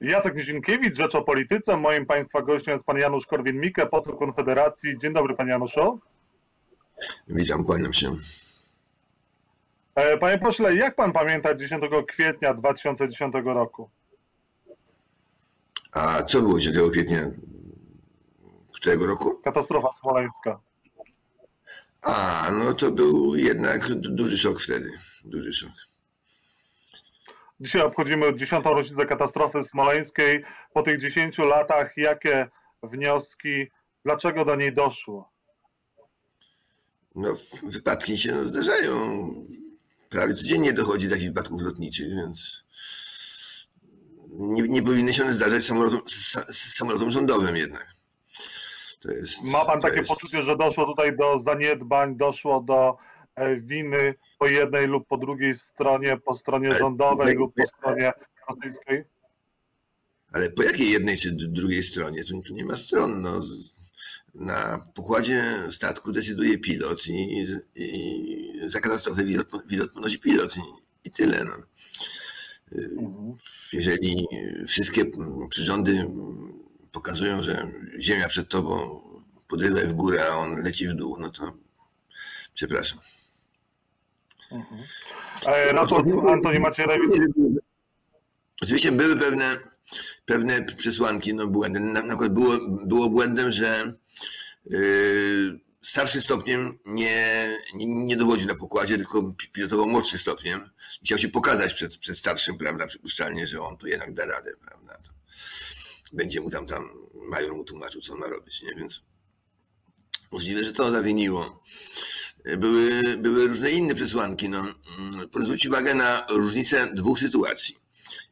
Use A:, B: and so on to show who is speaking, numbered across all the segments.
A: Jacek Nizinkiewicz, Rzecz o Polityce. Moim Państwa gościem jest Pan Janusz Korwin-Mikke, poseł Konfederacji. Dzień dobry Panie Januszu.
B: Witam, kłaniam się.
A: E, panie pośle, jak Pan pamięta 10 kwietnia 2010 roku?
B: A co było 10 kwietnia którego roku?
A: Katastrofa smoleńska.
B: A, no to był jednak duży szok wtedy. Duży szok.
A: Dzisiaj obchodzimy 10. rocznicę katastrofy smoleńskiej. Po tych 10 latach jakie wnioski, dlaczego do niej doszło?
B: No, wypadki się zdarzają. Prawie codziennie dochodzi do takich wypadków lotniczych, więc nie, nie powinny się one zdarzać samolotom, samolotom rządowym jednak.
A: Jest, Ma pan takie jest... poczucie, że doszło tutaj do zaniedbań, doszło do winy po jednej lub po drugiej stronie, po stronie rządowej lub po stronie rosyjskiej?
B: Ale po jakiej jednej czy drugiej stronie? Tu, tu nie ma stron. No. Na pokładzie statku decyduje pilot i, i za katastrofę pilot, ponosi pilot i, i tyle. No. Mhm. Jeżeli wszystkie przyrządy pokazują, że ziemia przed tobą podrywa w górę, a on leci w dół, no to przepraszam.
A: Mhm. Raport Antoni Macierewicz.
B: Oczywiście były pewne, pewne przesłanki, no błędy. Na, na przykład było, było błędem, że yy, starszym stopniem nie, nie, nie dowodził na pokładzie, tylko pilotował młodszym stopniem. Chciał się pokazać przed, przed starszym, prawda, przypuszczalnie, że on tu jednak da radę, prawda. To będzie mu tam, tam major mu tłumaczył, co on ma robić, nie? Więc możliwe, że to zawiniło. Były, były różne inne przesłanki. No. Proszę zwrócić uwagę na różnicę dwóch sytuacji.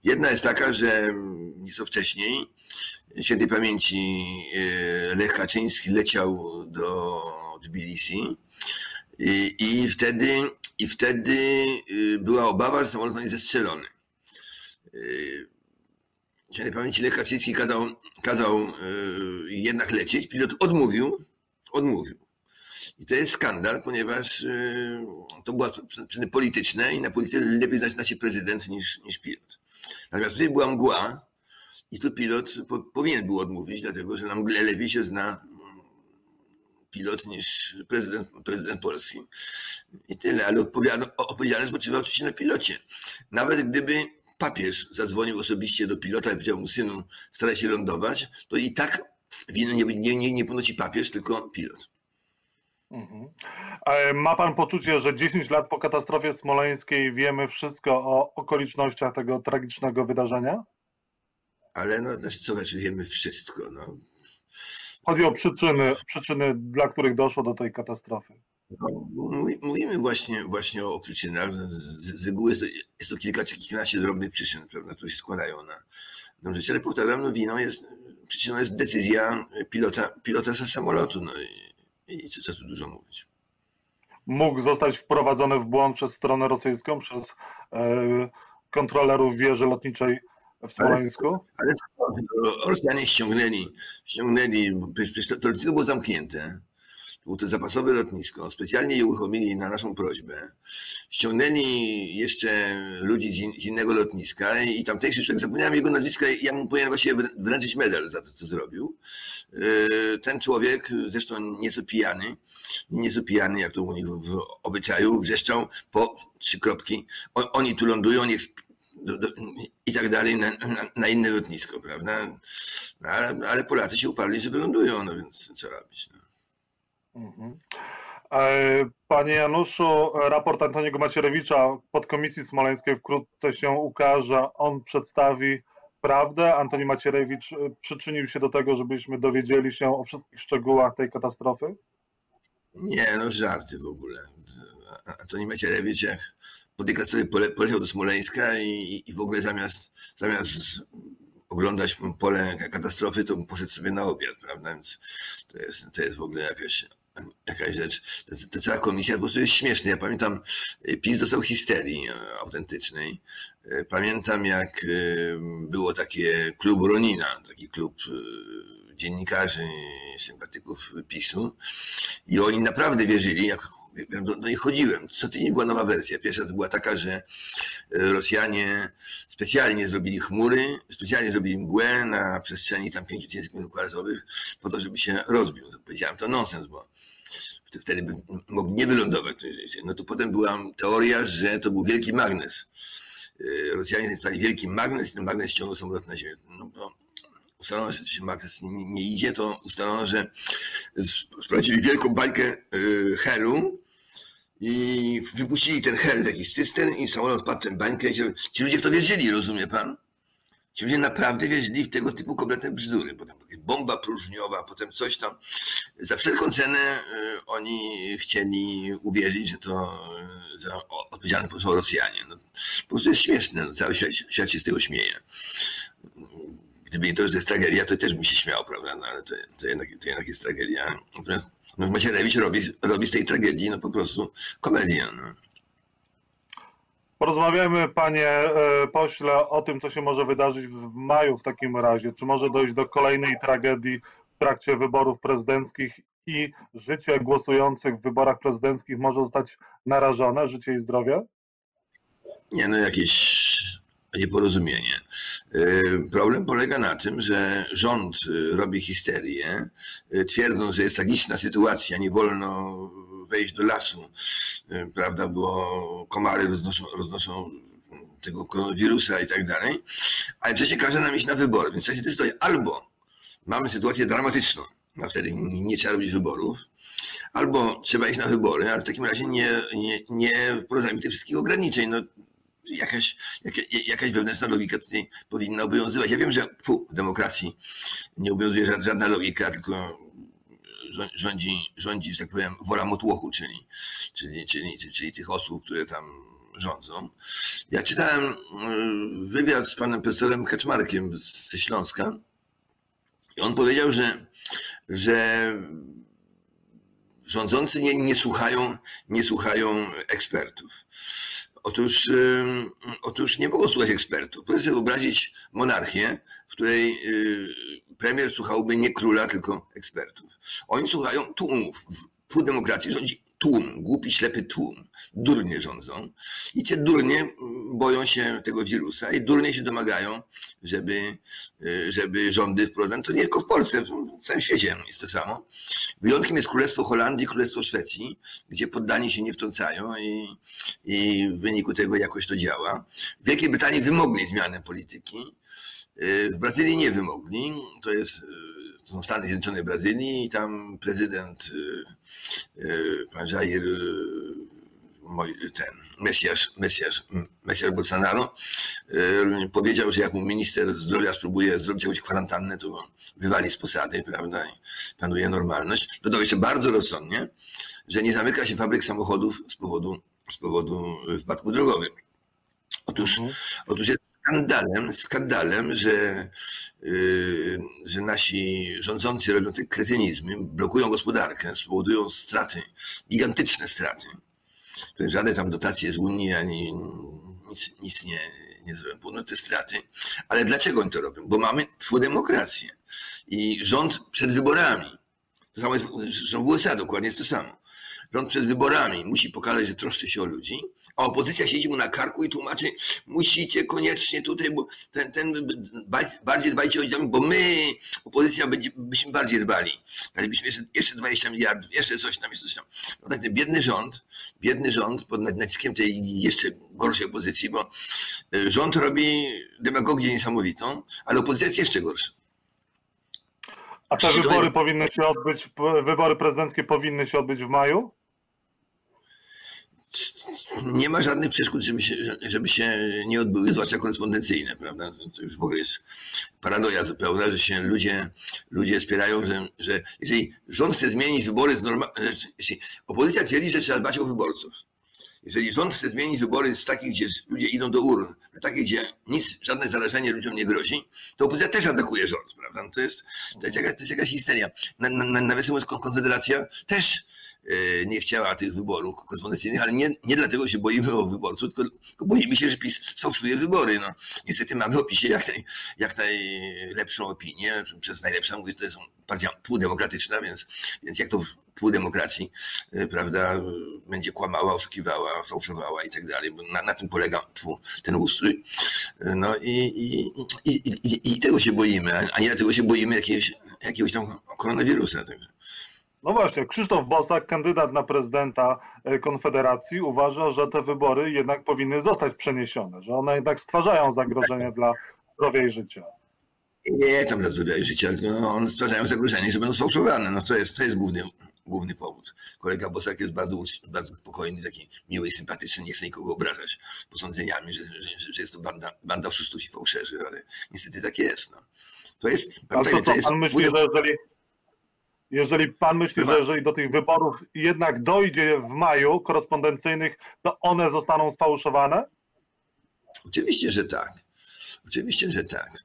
B: Jedna jest taka, że nieco wcześniej świętej pamięci e, Lech Kaczyński leciał do Tbilisi i, i, wtedy, i wtedy e, była obawa, że samolot zostanie zestrzelony. E, świętej pamięci Lech Kaczyński kazał, kazał jednak lecieć, pilot odmówił, odmówił. I to jest skandal, ponieważ y, to były przyczyny polityczne i na polityce lepiej znać się prezydent niż, niż pilot. Natomiast tutaj była mgła i tu pilot po, powinien był odmówić, dlatego że na mgle lepiej się zna mm, pilot niż prezydent, prezydent Polski. I tyle, ale odpowiedzialność spoczywa oczywiście na pilocie. Nawet gdyby papież zadzwonił osobiście do pilota i powiedział mu, synu, staraj się lądować, to i tak winy nie, nie, nie ponosi papież, tylko pilot.
A: Mhm. Ma pan poczucie, że 10 lat po katastrofie smoleńskiej wiemy wszystko o okolicznościach tego tragicznego wydarzenia?
B: Ale no, znaczy co znaczy wiemy wszystko? No.
A: Chodzi o przyczyny, przyczyny, dla których doszło do tej katastrofy.
B: No, mówimy właśnie, właśnie o przyczynach. Z, z reguły jest to, jest to kilka czy kilkanaście drobnych przyczyn, prawda, które się składają na, na rzecz. Ale powtarzam, no winą jest, przyczyną jest decyzja pilota, pilota samolotu. No i, i co, tu dużo mówić.
A: Mógł zostać wprowadzony w błąd przez stronę rosyjską, przez e, kontrolerów wieży lotniczej w Smoleńsku?
B: Ale, ale Rosjanie ściągnęli, ściągnęli, przecież to, to było zamknięte. Było to zapasowe lotnisko. Specjalnie je uruchomili na naszą prośbę. Ściągnęli jeszcze ludzi z, in, z innego lotniska i tamtejszy człowiek, zapomniałem jego nazwiska, ja mu powinien właśnie wręczyć medal za to, co zrobił. E, ten człowiek, zresztą nieco pijany, nieco pijany, jak to u nich w obyczaju, wrzeszczał po trzy kropki. Oni tu lądują, niech do, do, i tak dalej na, na, na, inne lotnisko, prawda? No, ale, ale, Polacy się uparli, że wylądują, no więc co robić? No.
A: Mhm. E, panie Januszu, raport Antoniego Macierewicza podkomisji smoleńskiej wkrótce się ukaże. On przedstawi prawdę. Antoni Macierewicz e, przyczynił się do tego, żebyśmy dowiedzieli się o wszystkich szczegółach tej katastrofy?
B: Nie, no żarty w ogóle. Antoni Macierewicz jak po tej katastrofie poleciał do Smoleńska i, i w ogóle zamiast, zamiast oglądać pole katastrofy, to poszedł sobie na obiad, prawda? Więc to jest, to jest w ogóle jakaś jakaś rzecz. Ta cała komisja po prostu jest śmieszna. Ja pamiętam, e, PiS dostał histerii e, autentycznej. E, pamiętam, jak było takie klub Ronina, taki klub dziennikarzy, sympatyków PiSu i oni naprawdę wierzyli, jak do, do nich chodziłem. Co tydzień była nowa wersja. Pierwsza to była taka, że Rosjanie specjalnie zrobili chmury, specjalnie zrobili mgłę na przestrzeni tam 5000 km kwadratowych po to, żeby się rozbił. Powiedziałem, to nonsens, bo wtedy by mogli nie wylądować. No to potem była teoria, że to był wielki magnes. Rosjanie zainstallowali wielki magnes i ten magnes ściągnął samolot na ziemię. No, to ustalono, że się magnes nie, nie idzie, to ustalono, że sprowadzili wielką bańkę helu i wypuścili ten hel z jakichś cystern i samolot spadł tę bańkę. Ci ludzie w to wierzyli, rozumie pan? Ci ludzie naprawdę wierzyli w tego typu kompletne bzdury. Potem bomba próżniowa, potem coś tam. Za wszelką cenę oni chcieli uwierzyć, że to za odpowiedzialne są Rosjanie. No, po prostu jest śmieszne, no, cały świat, świat się z tego śmieje. Gdyby nie to jest tragedia, to też bym się śmiał, prawda? No, ale to, to, jednak, to jednak jest tragedia. Natomiast no, Macierewicz robi, robi z tej tragedii no po prostu komedię. No.
A: Porozmawiamy, panie pośle, o tym, co się może wydarzyć w maju w takim razie. Czy może dojść do kolejnej tragedii w trakcie wyborów prezydenckich i życie głosujących w wyborach prezydenckich może zostać narażone, życie i zdrowie?
B: Nie, no jakieś nieporozumienie. Problem polega na tym, że rząd robi histerię, twierdząc, że jest tragiczna sytuacja, nie wolno wejść do lasu, prawda, bo komary roznoszą, roznoszą tego koronawirusa i tak dalej, ale przecież każe nam iść na wybory, więc trzeba się zdecydować, albo mamy sytuację dramatyczną, a wtedy nie trzeba robić wyborów, albo trzeba iść na wybory, ale w takim razie nie, nie, nie wprowadzajmy tych wszystkich ograniczeń. No, jakaś, jakaś, wewnętrzna logika tutaj powinna obowiązywać. Ja wiem, że fu, w demokracji nie obowiązuje żadna logika, tylko rządzi, rządzi, że tak powiem, wola motłochu, czyli, czyli, czyli, czyli, tych osób, które tam rządzą. Ja czytałem wywiad z panem profesorem Kaczmarkiem ze Śląska i on powiedział, że, że rządzący nie, nie, słuchają, nie słuchają ekspertów. Otóż, otóż nie mogą słuchać ekspertów. Proszę sobie wyobrazić monarchię, w której premier słuchałby nie króla, tylko ekspertów. Oni słuchają tłumów. W demokracji rządzi tłum, głupi, ślepy tłum. Durnie rządzą. I ci durnie boją się tego wirusa i durnie się domagają, żeby, żeby rządy wprowadzano. To nie tylko w Polsce, w całym świecie jest to samo. Wyjątkiem jest Królestwo Holandii Królestwo Szwecji, gdzie poddani się nie wtrącają i, i w wyniku tego jakoś to działa. W Wielkiej Brytanii wymogli zmianę polityki. W Brazylii nie wymogli. To jest to są Stany Zjednoczone Brazylii i tam prezydent pan Jair ten Mesjasz, Mesjasz, Mesjasz Bolsonaro powiedział, że jak mu minister zdrowia spróbuje zrobić jakąś kwarantannę, to go wywali z posady, prawda, i panuje normalność. Dodał jeszcze bardzo rozsądnie, że nie zamyka się fabryk samochodów z powodu, z powodu wypadków drogowych. Otóż, mhm. otóż jest skandalem, skandalem, że, yy, że nasi rządzący robią te kretynizmy, blokują gospodarkę, spowodują straty, gigantyczne straty. Żadne tam dotacje z Unii ani nic, nic nie, nie zrobią. No te straty. Ale dlaczego oni to robią? Bo mamy demokrację. I rząd przed wyborami. To samo jest że w USA dokładnie jest to samo. Rząd przed wyborami musi pokazać, że troszczy się o ludzi, a opozycja siedzi mu na karku i tłumaczy, musicie koniecznie tutaj, bo ten, ten bardziej dbajcie o dzieci, bo my, opozycja, będzie, byśmy bardziej dbali. Dalibyśmy jeszcze, jeszcze 20 miliardów, jeszcze coś tam, jeszcze coś tam. No tak, ten biedny rząd, biedny rząd pod naciskiem tej jeszcze gorszej opozycji, bo y, rząd robi demagogię niesamowitą, ale opozycja jest jeszcze gorsza.
A: A te wybory powinny się odbyć, wybory prezydenckie powinny się odbyć w maju?
B: Nie ma żadnych przeszkód, żeby się, żeby się nie odbyły, zwłaszcza korespondencyjne, prawda? To już w ogóle jest paranoja zupełna, że się ludzie, ludzie spierają, że, że jeżeli rząd chce zmienić wybory z norma... opozycja twierdzi, że trzeba dbać o wyborców. Jeżeli rząd chce zmienić wybory z takich, gdzie ludzie idą do urn, na takich, gdzie nic, żadne zarażenie ludziom nie grozi, to opozycja też atakuje rząd, prawda? No to jest, to jest, jakaś, to jest jakaś histeria. Na, na, Konfederacja też E, nie chciała tych wyborów korespondencyjnych, ale nie, nie dlatego się boimy o wyborców, tylko, tylko boimy się, że PiS sfałszuje wybory. No, niestety mamy o PiSie jak, naj, jak najlepszą opinię, przez najlepszą mówię, to jest partia półdemokratyczna, więc, więc jak to pół demokracji, prawda, będzie kłamała, oszukiwała, fałszowała i tak dalej, bo na, na tym polega ten ustrój. No i, i, i, i, i tego się boimy, a nie dlatego się boimy jakiegoś, jakiegoś tam koronawirusa. Także.
A: No właśnie, Krzysztof Bosak, kandydat na prezydenta e, Konfederacji, uważa, że te wybory jednak powinny zostać przeniesione, że one jednak stwarzają zagrożenie dla zdrowia i życia.
B: Nie tam dla zdrowia i życia, tylko no, one stwarzają zagrożenie, że będą sfałszowane. No to jest, to jest główny, główny powód. Kolega Bosak jest bardzo, bardzo spokojny, taki miły i sympatyczny, nie chce nikogo obrażać posądzeniami, że, że, że jest to banda, banda oszustów i fałszerzy, ale niestety tak jest. No. To jest,
A: A to, co pan myśli, że jeżeli, jeżeli pan myśli, że jeżeli do tych wyborów jednak dojdzie w maju korespondencyjnych, to one zostaną sfałszowane?
B: Oczywiście, że tak. Oczywiście, że tak.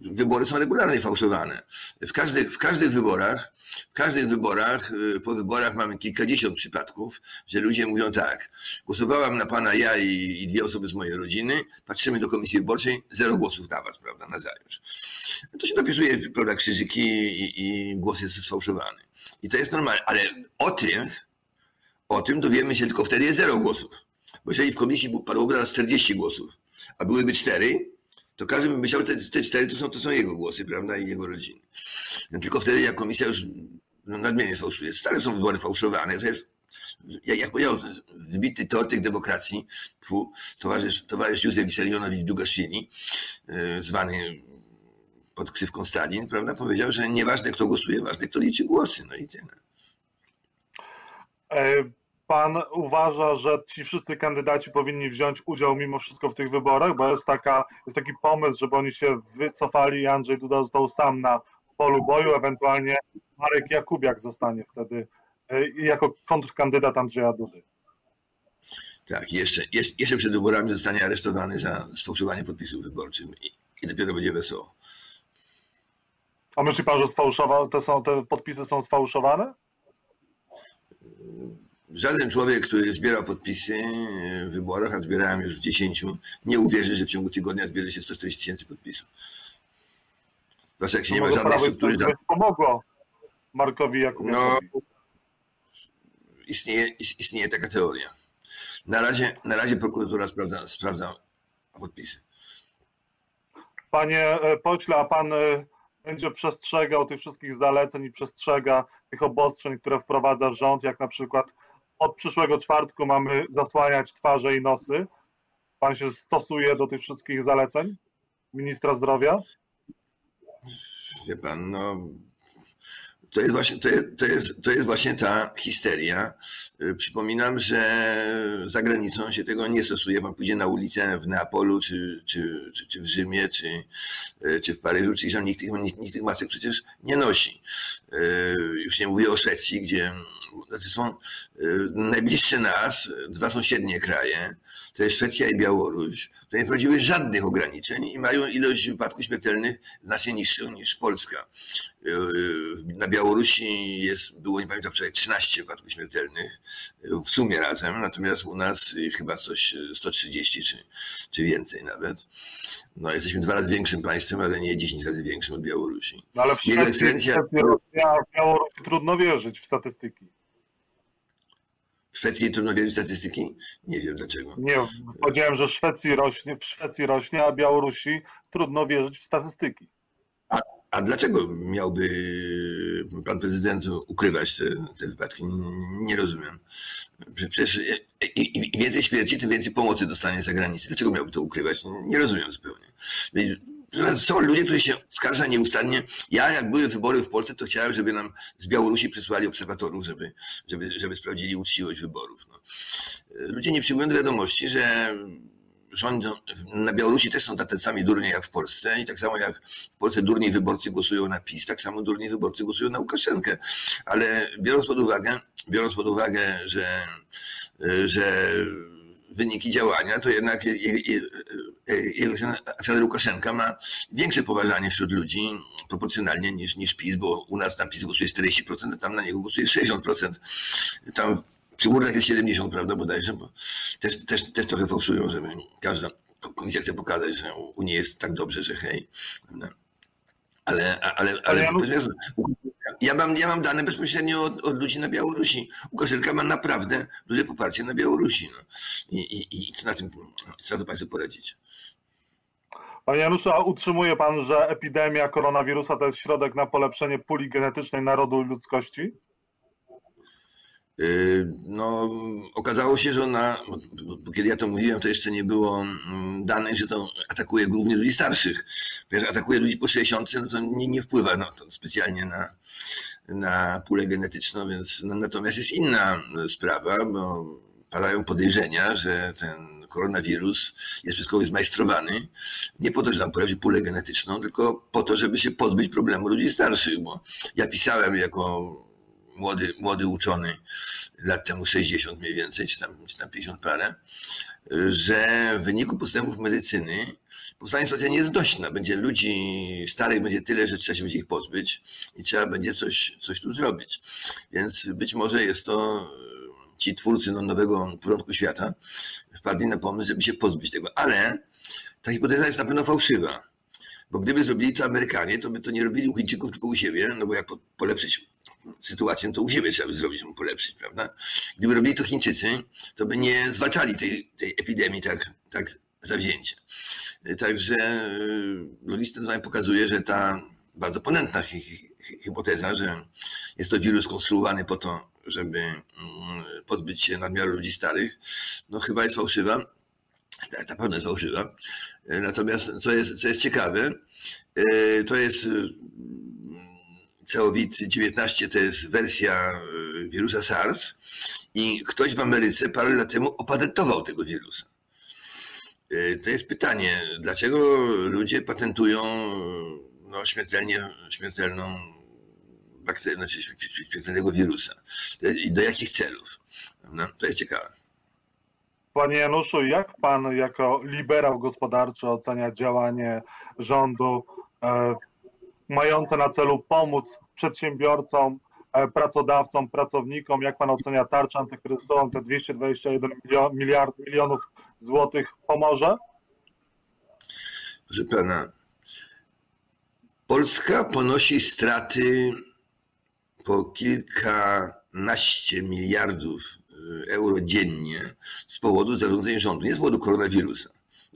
B: Wybory są regularnie fałszowane. W każdych, w każdych wyborach, w każdych wyborach, po wyborach mamy kilkadziesiąt przypadków, że ludzie mówią tak, głosowałam na pana ja i, i dwie osoby z mojej rodziny, patrzymy do komisji wyborczej, zero głosów na was, prawda, na zajutrz. To się dopisuje, prawda, krzyżyki i, i głos jest sfałszowany. I to jest normalne, ale o tym, o tym dowiemy się tylko wtedy jest zero głosów. Bo jeżeli w komisji padło raz 40 głosów, a byłyby cztery, to każdy by myślał, te, te cztery to są, to są jego głosy, prawda, i jego rodziny. No tylko wtedy, jak komisja już no, nadmiernie sfałszuje. Stare są wybory fałszowane, to jest, jak, jak powiedział wybitny teoretyk demokracji, towarzysz, towarzysz Józef Wiselionowicz Dżugaszwili, yy, zwany pod ksywką Stalin, prawda, powiedział, że nieważne kto głosuje, ważne kto liczy głosy, no i tyle.
A: Pan uważa, że ci wszyscy kandydaci powinni wziąć udział mimo wszystko w tych wyborach, bo jest, taka, jest taki pomysł, żeby oni się wycofali i Andrzej Duda został sam na polu boju, ewentualnie Marek Jakubiak zostanie wtedy e, jako kontrkandydat Andrzeja Dudy.
B: Tak, jeszcze, jeszcze przed wyborami zostanie aresztowany za sfałszowanie podpisów wyborczych i, i dopiero będzie wesoło.
A: A myśli pan, że sfałszowa, te, są, te podpisy są sfałszowane?
B: Żaden człowiek, który zbierał podpisy w wyborach, a zbierałem już w 10, nie uwierzy, że w ciągu tygodnia zbierze się 140 tysięcy podpisów. Zwłaszcza jak się nie ma żadnej struktury.
A: To pomogło Markowi Jakubowi. No,
B: istnieje, istnieje taka teoria. Na razie, na razie prokuratura sprawdza, sprawdza podpisy.
A: Panie e, pośle, a pan e, będzie przestrzegał tych wszystkich zaleceń i przestrzega tych obostrzeń, które wprowadza rząd, jak na przykład od przyszłego czwartku mamy zasłaniać twarze i nosy. Pan się stosuje do tych wszystkich zaleceń ministra zdrowia?
B: Wie pan, no to jest właśnie, to jest, to jest, to jest właśnie ta histeria. Przypominam, że za granicą się tego nie stosuje. Pan pójdzie na ulicę w Neapolu, czy, czy, czy, czy w Rzymie, czy, czy w Paryżu, czyli że nikt, nikt, nikt tych masek przecież nie nosi. Y, już nie mówię o Szwecji, gdzie znaczy są najbliższe nas dwa sąsiednie kraje, to jest Szwecja i Białoruś, które nie wprowadziły żadnych ograniczeń i mają ilość wypadków śmiertelnych znacznie niższą niż Polska. Na Białorusi jest, było, nie pamiętam wczoraj, 13 wypadków śmiertelnych w sumie razem, natomiast u nas chyba coś 130 czy, czy więcej nawet. No, jesteśmy dwa razy większym państwem, ale nie 10 razy większym od Białorusi.
A: No, ale w Szwecji, ekscelencja... w Białorusi trudno wierzyć w statystyki.
B: W Szwecji trudno wierzyć w statystyki? Nie wiem dlaczego.
A: Nie, powiedziałem, że w Szwecji rośnie, w Szwecji rośnie, a Białorusi trudno wierzyć w statystyki.
B: A, a dlaczego miałby pan prezydent ukrywać te, te wypadki? Nie rozumiem. Przecież im więcej śmierci, tym więcej pomocy dostanie za granicę. Dlaczego miałby to ukrywać? Nie rozumiem zupełnie. Są ludzie, którzy się skarżą nieustannie. Ja, jak były wybory w Polsce, to chciałem, żeby nam z Białorusi przysłali obserwatorów, żeby, żeby, żeby sprawdzili uczciwość wyborów. No. Ludzie nie przyjmują do wiadomości, że rządzą, na Białorusi też są tacy sami durnie jak w Polsce i tak samo jak w Polsce durni wyborcy głosują na PiS, tak samo durni wyborcy głosują na Łukaszenkę. Ale biorąc pod uwagę, biorąc pod uwagę, że, że wyniki działania, to jednak Aleksander Łukaszenka ma większe poważanie wśród ludzi proporcjonalnie niż, niż PiS, bo u nas na PiS głosuje 40%, a tam na niego głosuje 60%. Tam przy urnach jest 70, prawda, bodajże, bo też, też, też trochę fałszują, żeby każda komisja chce pokazać, że u niej jest tak dobrze, że hej. Ale, ale, ale, ale Ja mam, ja mam dane bezpośrednio od, od ludzi na Białorusi. Łukaszenka ma naprawdę duże poparcie na Białorusi. No. I, i, I co na tym, co na to Państwo poradzić?
A: Panie Januszu, a utrzymuje Pan, że epidemia koronawirusa to jest środek na polepszenie puli genetycznej narodu i ludzkości?
B: Yy, no, okazało się, że ona, kiedy ja to mówiłem, to jeszcze nie było mm, danych, że to atakuje głównie ludzi starszych. Ponieważ atakuje ludzi po 60, no to nie, nie wpływa no, to specjalnie na, na pulę genetyczną, więc no, natomiast jest inna sprawa, bo padają podejrzenia, że ten koronawirus jest przez kogoś zmajstrowany, nie po to, że tam poprawić pulę genetyczną, tylko po to, żeby się pozbyć problemu ludzi starszych, bo ja pisałem jako młody, młody uczony, lat temu 60 mniej więcej, czy tam, czy tam 50 parę, że w wyniku postępów medycyny powstanie sytuacja niezdośna. Będzie ludzi starych będzie tyle, że trzeba się będzie ich pozbyć i trzeba będzie coś, coś tu zrobić. Więc być może jest to ci twórcy no, nowego porządku świata wpadli na pomysł, żeby się pozbyć tego. Ale ta hipoteza jest na pewno fałszywa. Bo gdyby zrobili to Amerykanie, to by to nie robili u Chińczyków, tylko u siebie, no bo jak polepszyć sytuację, to u siebie trzeba by zrobić, żeby polepszyć, prawda? Gdyby robili to Chińczycy, to by nie zwalczali tej, tej epidemii tak, tak zawzięcie. Także logistyczne zadanie pokazuje, że ta bardzo ponętna hi, hi, hipoteza, że jest to wirus konstruowany po to, żeby mm, pozbyć się nadmiaru ludzi starych, no chyba jest fałszywa. Tak, na pewno jest fałszywa. Natomiast co jest, co jest ciekawe, to jest COVID-19 to jest wersja y, wirusa SARS i ktoś w Ameryce parę lat temu opatentował tego wirusa. Y, to jest pytanie, dlaczego ludzie patentują no, śmiertelnie, śmiertelną bakterię, znaczy śmiertelnego wirusa i do jakich celów? No, to jest ciekawe.
A: Panie Januszu, jak pan jako liberał gospodarczy ocenia działanie rządu e, mające na celu pomóc przedsiębiorcom, e, pracodawcom, pracownikom. Jak pan ocenia tarczę antykryzysową, te 221 miliard, milionów złotych pomoże?
B: Proszę pana, Polska ponosi straty po kilkanaście miliardów e, euro dziennie z powodu zarządzeń rządu, nie z powodu koronawirusa.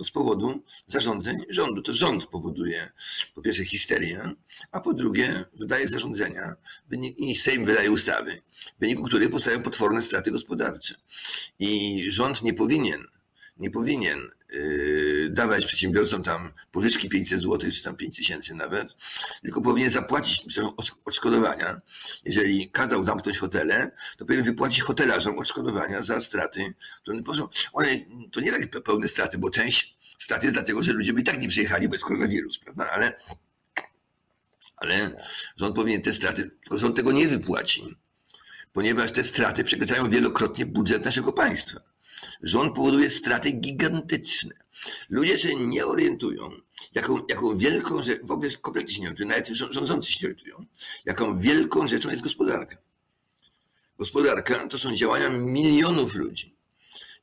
B: Z powodu zarządzeń rządu. To rząd powoduje po pierwsze histerię, a po drugie wydaje zarządzenia i Sejm wydaje ustawy, w wyniku których powstają potworne straty gospodarcze. I rząd nie powinien, nie powinien dawać przedsiębiorcom tam pożyczki 500 zł, czy tam 5 tysięcy nawet, tylko powinien zapłacić odszkodowania. Jeżeli kazał zamknąć hotele, to powinien wypłacić hotelarzom odszkodowania za straty, które poszło. One to nie takie pełne straty, bo część strat jest dlatego, że ludzie by i tak nie przyjechali bez koronawirus, prawda? Ale, ale rząd powinien te straty, tylko rząd tego nie wypłaci, ponieważ te straty przekraczają wielokrotnie budżet naszego państwa. Rząd powoduje straty gigantyczne. Ludzie się nie orientują, jaką, jaką wielką rzecz, w ogóle kompletnie się nie orientują, nawet rządzący się nie orientują, jaką wielką rzeczą jest gospodarka. Gospodarka to są działania milionów ludzi.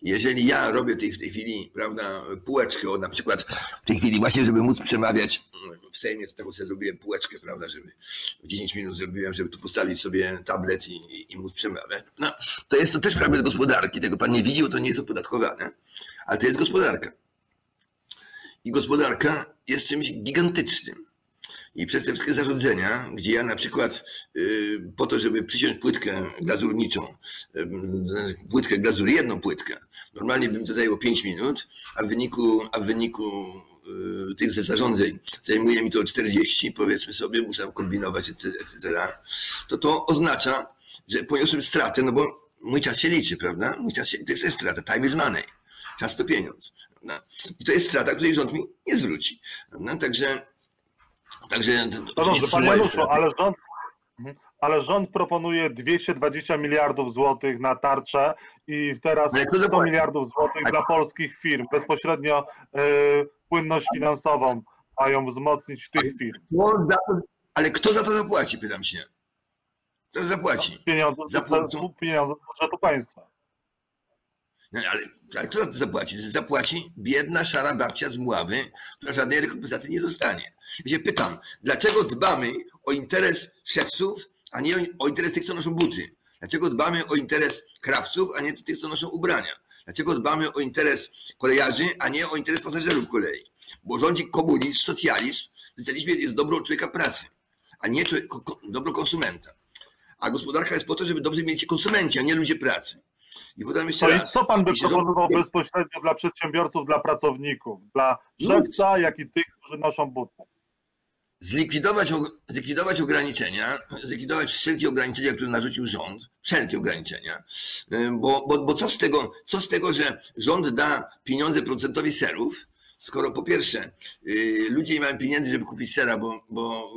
B: Jeżeli ja robię tej, w tej chwili, prawda, półeczkę, o na przykład w tej chwili właśnie, żeby móc przemawiać w Sejmie, to taką sobie zrobiłem półeczkę, prawda, żeby w 10 minut zrobiłem, żeby tu postawić sobie tablet i, i, i móc przemawiać. No, to jest to też fragment gospodarki, tego pan nie widział, to nie jest opodatkowane, ale to jest gospodarka. I gospodarka jest czymś gigantycznym. I przez te wszystkie zarządzenia, gdzie ja na przykład y, po to, żeby przyciąć płytkę glazurniczą, y, płytkę glazury, jedną płytkę, normalnie by mi to zajęło 5 minut, a w wyniku, a w wyniku y, tych zarządzeń zajmuje mi to 40, powiedzmy sobie, muszę kombinować, etc., to to oznacza, że poniosłem stratę, no bo mój czas się liczy, prawda? Mój czas się, to jest strata, time is money. Czas to pieniądz. I to jest strata, której rząd mi nie zwróci. Także Także
A: no dobrze, panie Januszu, ale rząd, mhm. ale rząd proponuje 220 miliardów złotych na tarczę i teraz 100 miliardów złotych dla polskich firm. Bezpośrednio y, płynność finansową mają wzmocnić tych firm.
B: Ale kto za to zapłaci, pytam się. Kto zapłaci?
A: Pieniądze, Zapłacą... pieniądze z budżetu państwa.
B: No, ale, ale kto za to zapłaci? Zapłaci biedna, szara babcia z Mławy, która żadnej rekompensaty nie dostanie. Ja się pytam, dlaczego dbamy o interes szewców a nie o interes tych, co noszą buty? Dlaczego dbamy o interes krawców, a nie tych, co noszą ubrania? Dlaczego dbamy o interes kolejarzy, a nie o interes pasażerów kolei? Bo rządzi komunizm, socjalizm, socjalizm jest dobro człowieka pracy, a nie dobro konsumenta. A gospodarka jest po to, żeby dobrze mieć konsumenci, a nie ludzie pracy.
A: I jeszcze no raz. I co pan by proponował bezpośrednio dla przedsiębiorców, dla pracowników, dla szewca, jak i tych, którzy noszą buty?
B: Zlikwidować, zlikwidować ograniczenia, zlikwidować wszelkie ograniczenia, które narzucił rząd, wszelkie ograniczenia, bo, bo, bo co, z tego, co z tego, że rząd da pieniądze procentowi serów, skoro po pierwsze yy, ludzie nie mają pieniędzy, żeby kupić sera, bo, bo,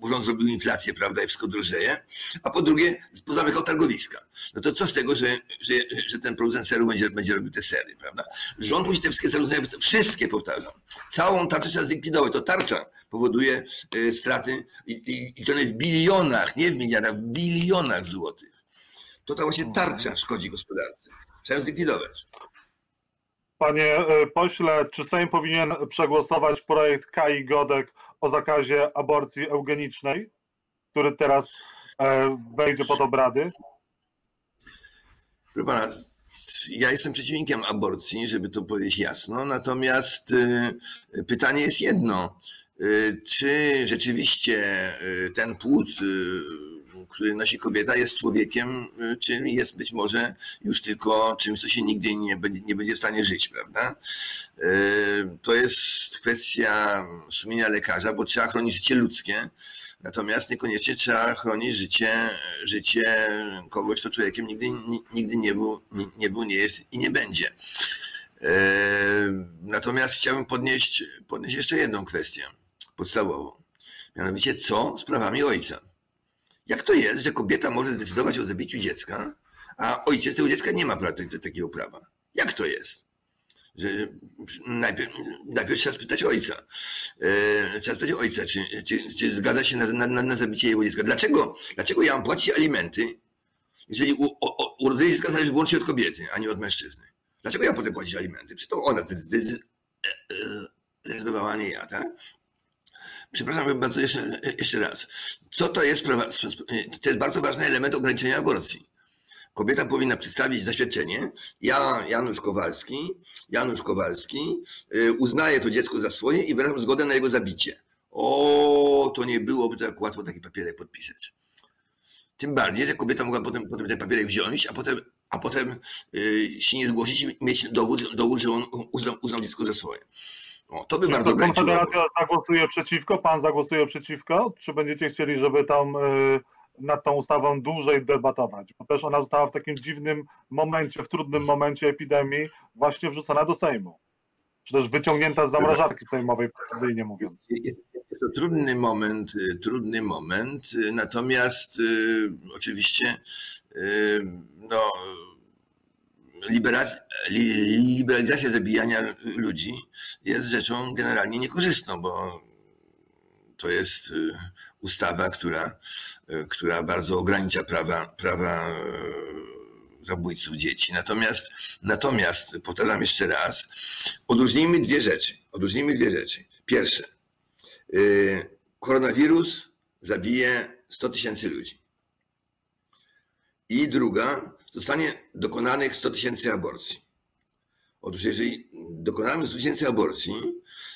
B: bo, zrobił inflację, prawda, i wszystko drożeje, a po drugie pozamykał targowiska. No to co z tego, że, że, że ten producent seru będzie, będzie robił te sery, prawda? Rząd musi te wszystkie rozwiązania, wszystkie powtarzam. Całą tarczę trzeba zlikwidować. To tarcza powoduje yy, straty i, i, i to w bilionach, nie w miliardach, w bilionach złotych. To ta właśnie tarcza szkodzi gospodarce. Trzeba ją zlikwidować.
A: Panie e, pośle, czy Sejm powinien przegłosować projekt Kai Godek o zakazie aborcji eugenicznej, który teraz e, wejdzie pod obrady?
B: Proszę pana, ja jestem przeciwnikiem aborcji, żeby to powiedzieć jasno, natomiast e, pytanie jest jedno. Czy rzeczywiście ten płód który nosi kobieta, jest człowiekiem, y, czy jest być może już tylko czymś, co się nigdy nie będzie, nie będzie w stanie żyć, prawda? Y, to jest kwestia sumienia lekarza, bo trzeba chronić życie ludzkie, natomiast niekoniecznie trzeba chronić życie, życie kogoś, kto człowiekiem nigdy, nigdy nie, był, nie był, nie jest i nie będzie. Y, natomiast chciałbym podnieść, podnieść jeszcze jedną kwestię podstawową. Mianowicie, co z prawami ojca? Jak to jest, że kobieta może zdecydować o zabiciu dziecka, a ojciec tego dziecka nie ma takiego prawa? Jak to jest? Że najpierw, najpierw trzeba spytać ojca. E, trzeba spytać ojca, czy, czy, czy zgadza się na, na, na zabicie jego dziecka. Dlaczego, dlaczego ja mam płacić alimenty, jeżeli urodzenie dziecka zależy wyłącznie od kobiety, a nie od mężczyzny? Dlaczego ja potem płacić alimenty? Czy to ona zdecydowała, nie ja, tak? Przepraszam bardzo jeszcze, jeszcze raz. Co to jest? To jest bardzo ważny element ograniczenia aborcji. Kobieta powinna przedstawić zaświadczenie. Ja, Janusz Kowalski, Janusz Kowalski, y, uznaję to dziecko za swoje i wyrażam zgodę na jego zabicie. O, to nie byłoby tak łatwo taki papierek podpisać. Tym bardziej, że kobieta mogła potem, potem ten papierek wziąć, a potem, a potem yy, się nie zgłosić i mieć dowód, dowód że on uznał, uznał dziecko za swoje.
A: O, to by Czy bardzo to Konfederacja zagłosuje przeciwko? Pan zagłosuje przeciwko? Czy będziecie chcieli, żeby tam y, nad tą ustawą dłużej debatować? Bo też ona została w takim dziwnym momencie, w trudnym momencie epidemii właśnie wrzucona do Sejmu. Czy też wyciągnięta z zamrażarki sejmowej, precyzyjnie mówiąc.
B: Jest to trudny moment, y, trudny moment, y, natomiast y, oczywiście y, no, liberalizacja zabijania ludzi jest rzeczą generalnie niekorzystną, bo to jest y, ustawa, która, y, która bardzo ogranicza prawa, prawa y, zabójców dzieci. Natomiast, natomiast, powtarzam jeszcze raz, odróżnijmy dwie rzeczy. Odróżnijmy dwie rzeczy. Pierwsze, koronawirus zabije 100 tysięcy ludzi. I druga, zostanie dokonanych 100 tysięcy aborcji. Otóż jeżeli dokonamy 100 tysięcy aborcji,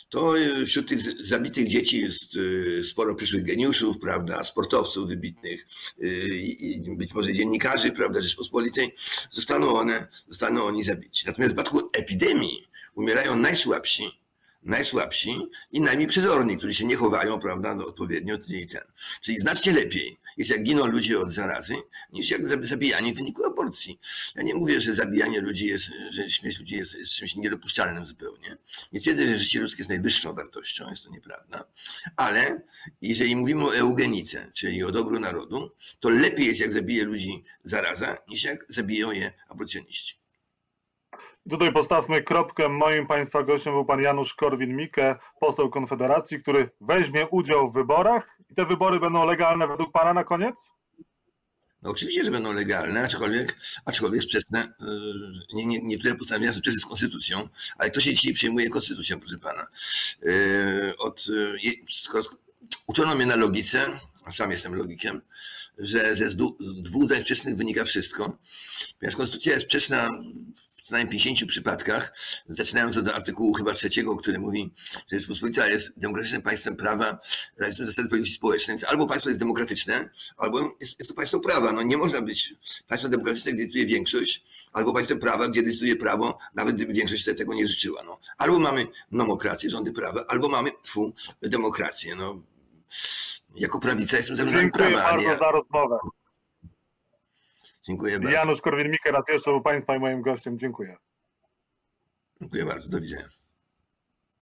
B: to wśród tych zabitych dzieci jest y, sporo przyszłych geniuszów, prawda, sportowców wybitnych y, i być może dziennikarzy, prawda, Rzeczpospolitej, zostaną one, zostaną oni zabici. Natomiast w przypadku epidemii umierają najsłabsi, najsłabsi i najmniej przezorni, którzy się nie chowają, prawda, no, odpowiednio i ten. Czyli znacznie lepiej jest jak giną ludzie od zarazy, niż jak zabijanie w wyniku aborcji. Ja nie mówię, że zabijanie ludzi jest, że śmierć ludzi jest, jest czymś niedopuszczalnym zupełnie. Nie twierdzę, że życie ludzkie jest najwyższą wartością, jest to nieprawda. Ale jeżeli mówimy o eugenice, czyli o dobru narodu, to lepiej jest jak zabije ludzi zaraza, niż jak zabiją je aborcjoniści.
A: Tutaj postawmy kropkę. Moim Państwa gościem był pan Janusz Korwin-Mikke, poseł Konfederacji, który weźmie udział w wyborach i te wybory będą legalne według Pana na koniec?
B: No oczywiście, że będą legalne, aczkolwiek, aczkolwiek sprzeczne, yy, nie, nie, niektóre postanowienia są sprzeczne z konstytucją, ale kto się dzisiaj przejmuje konstytucją, proszę pana? Yy, od, skoro uczono mnie na logice, a sam jestem logikiem, że ze dwóch zdań sprzecznych wynika wszystko, ponieważ konstytucja jest sprzeczna co najmniej 50 przypadkach, zaczynając od artykułu chyba trzeciego, który mówi, że Rzeczpospolita jest demokratycznym państwem prawa, realizując zasady polityki społecznej, więc albo państwo jest demokratyczne, albo jest, jest to państwo prawa. No nie można być państwem demokratycznym, gdzie decyduje większość, albo państwem prawa, gdzie decyduje prawo, nawet gdyby większość sobie tego nie życzyła. No. Albo mamy nomokrację, rządy prawa, albo mamy fu, demokrację. No. Jako prawica jestem za
A: Dziękuję
B: prawa, nie
A: bardzo
B: ja.
A: za rozmowę.
B: Dziękuję bardzo.
A: Janusz Korwin-Mikke raz jeszcze był Państwa i moim gościem. Dziękuję.
B: Dziękuję bardzo. Do widzenia.